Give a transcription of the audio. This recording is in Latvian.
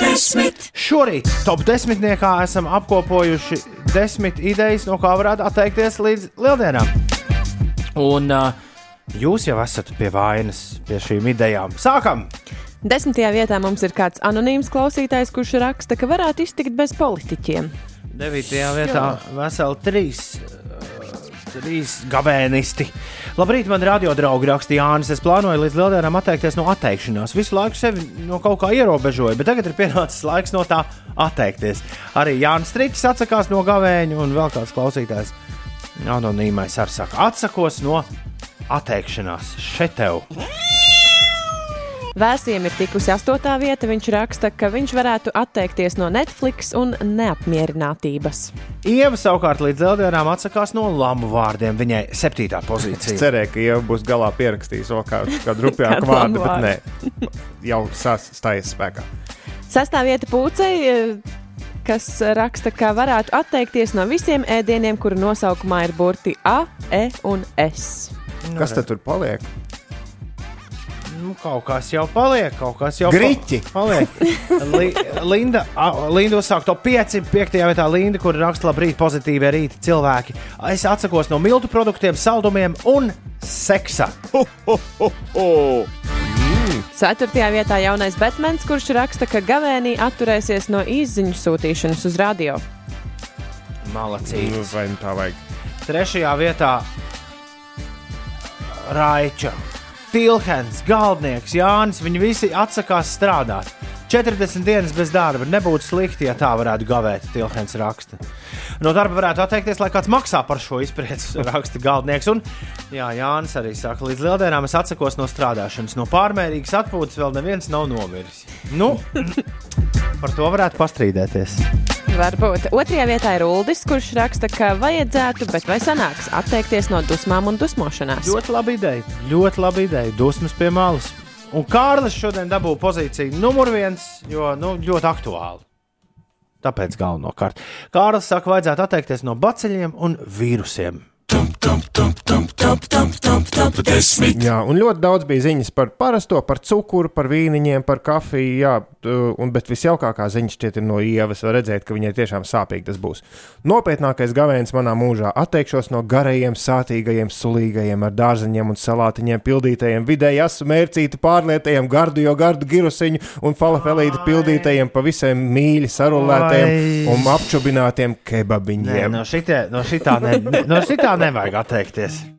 desmit. Šorīt top desmitniekā esam apkopojuši desmit idejas, no kā varētu atteikties līdz lieldienām. Un uh, jūs jau esat pie vainas pie šīm idejām. Sākam! Desmitajā vietā mums ir kāds anonīms klausītājs, kurš raksta, ka varētu iztikt bez politiķiem. Devītajā vietā veseli trīs. Trīs gavēnisti. Labrīt, man radiodraugi rakstīja Jānis. Es plānoju līdz lieldienām atteikties no atteikšanās. Visu laiku sevi no kaut kā ierobežoju, bet tagad ir pienācis laiks no tā atteikties. Arī Jānis Strītis atsakās no gavēņa, un vēl kāds klausītājs anonīmais ar saka, atsakos no atteikšanās. Šeit tev! Vēsiem ir tikusi astotā vieta. Viņš raksta, ka viņš varētu atteikties no Netflix un neapmierinātības. Ieva savukārt līdz lieldienām atsakās no lamu vārdiem. Viņai septītā Es pozīcija. cerēju, ka jau būs galā pierakstījis vēl kādu, kādu rupjāku vārdu, bet nē, jau sastājas spēkā. Sastā vieta pūcei, eh, kas raksta, ka varētu atteikties no visiem ēdieniem, kuru nosaukumā ir burti A, E un S. Kas tad tur paliek? Nu, kaut kas jau paliek, kaut kas jau Griķi. pa- paliek. Li, Linda, Linda uzsāk to 5, 5. vietā Linda, kur raksta labrīt, pozitīvi rīti cilvēki. Es atsakos no miltu produktiem, saldumiem un seksa. Ho, ho, ho, ho. Ceturtajā vietā jaunais Batmans, kurš raksta, ka gavēnī atturēsies no izziņu sūtīšanas uz radio. Nu, Malacīs. vai nu tā vajag? Trešajā vietā Raiča, Tilhens, Galdnieks, Jānis. Viņi visi atsakās strādāt. 40 dienas bez darba nebūtu slikti, ja tā varētu gavēt. Tilhens raksta. No darba varētu atteikties, lai kāds maksā par šo izprieci, raksta Galdnieks. Un, jā, Jānis arī saka, līdz lieldienām es atsakos no strādāšanas. No pārmērīgas atpūtas vēl neviens nav nomiris. Nu, par to varētu pastrīdēties. Varbūt otrajā vietā ir Uldis, kurš raksta, ka vajadzētu, bet vai sanāks atteikties no dusmām un dusmošanās. Ļoti laba ideja. Ļoti laba ideja. Dusmas pie malas. Un Kārlis šodien dabūja pozīciju numur viens, jo nu, ļoti aktuāli. Tāpēc galvenokārt. Kārlis saka, vajadzētu atteikties no baceļiem un vīrusiem. Top desmit. Jā, un ļoti daudz bija ziņas par parasto, par cukuru, par vīniņiem, par kafiju. Jā, un, bet visjaukākā ziņa šķiet ir no ievas. Var redzēt, ka viņai tiešām sāpīgi tas būs. Nopietnākais gavēns manā mūžā - atteikšos no garajiem, sātīgajiem, sulīgajiem, ar dārzeņiem un salātiņiem pildītajiem, vidēji asu mērcīti pārlietējiem, gardu, jo gardu girusiņu un falafelīti pildītajiem, pavisam mīļi sarulētajiem un apčubinātiem Nē, kebabiņiem. no, šitie, no, šitā ne, no šitā nevajag atteikties.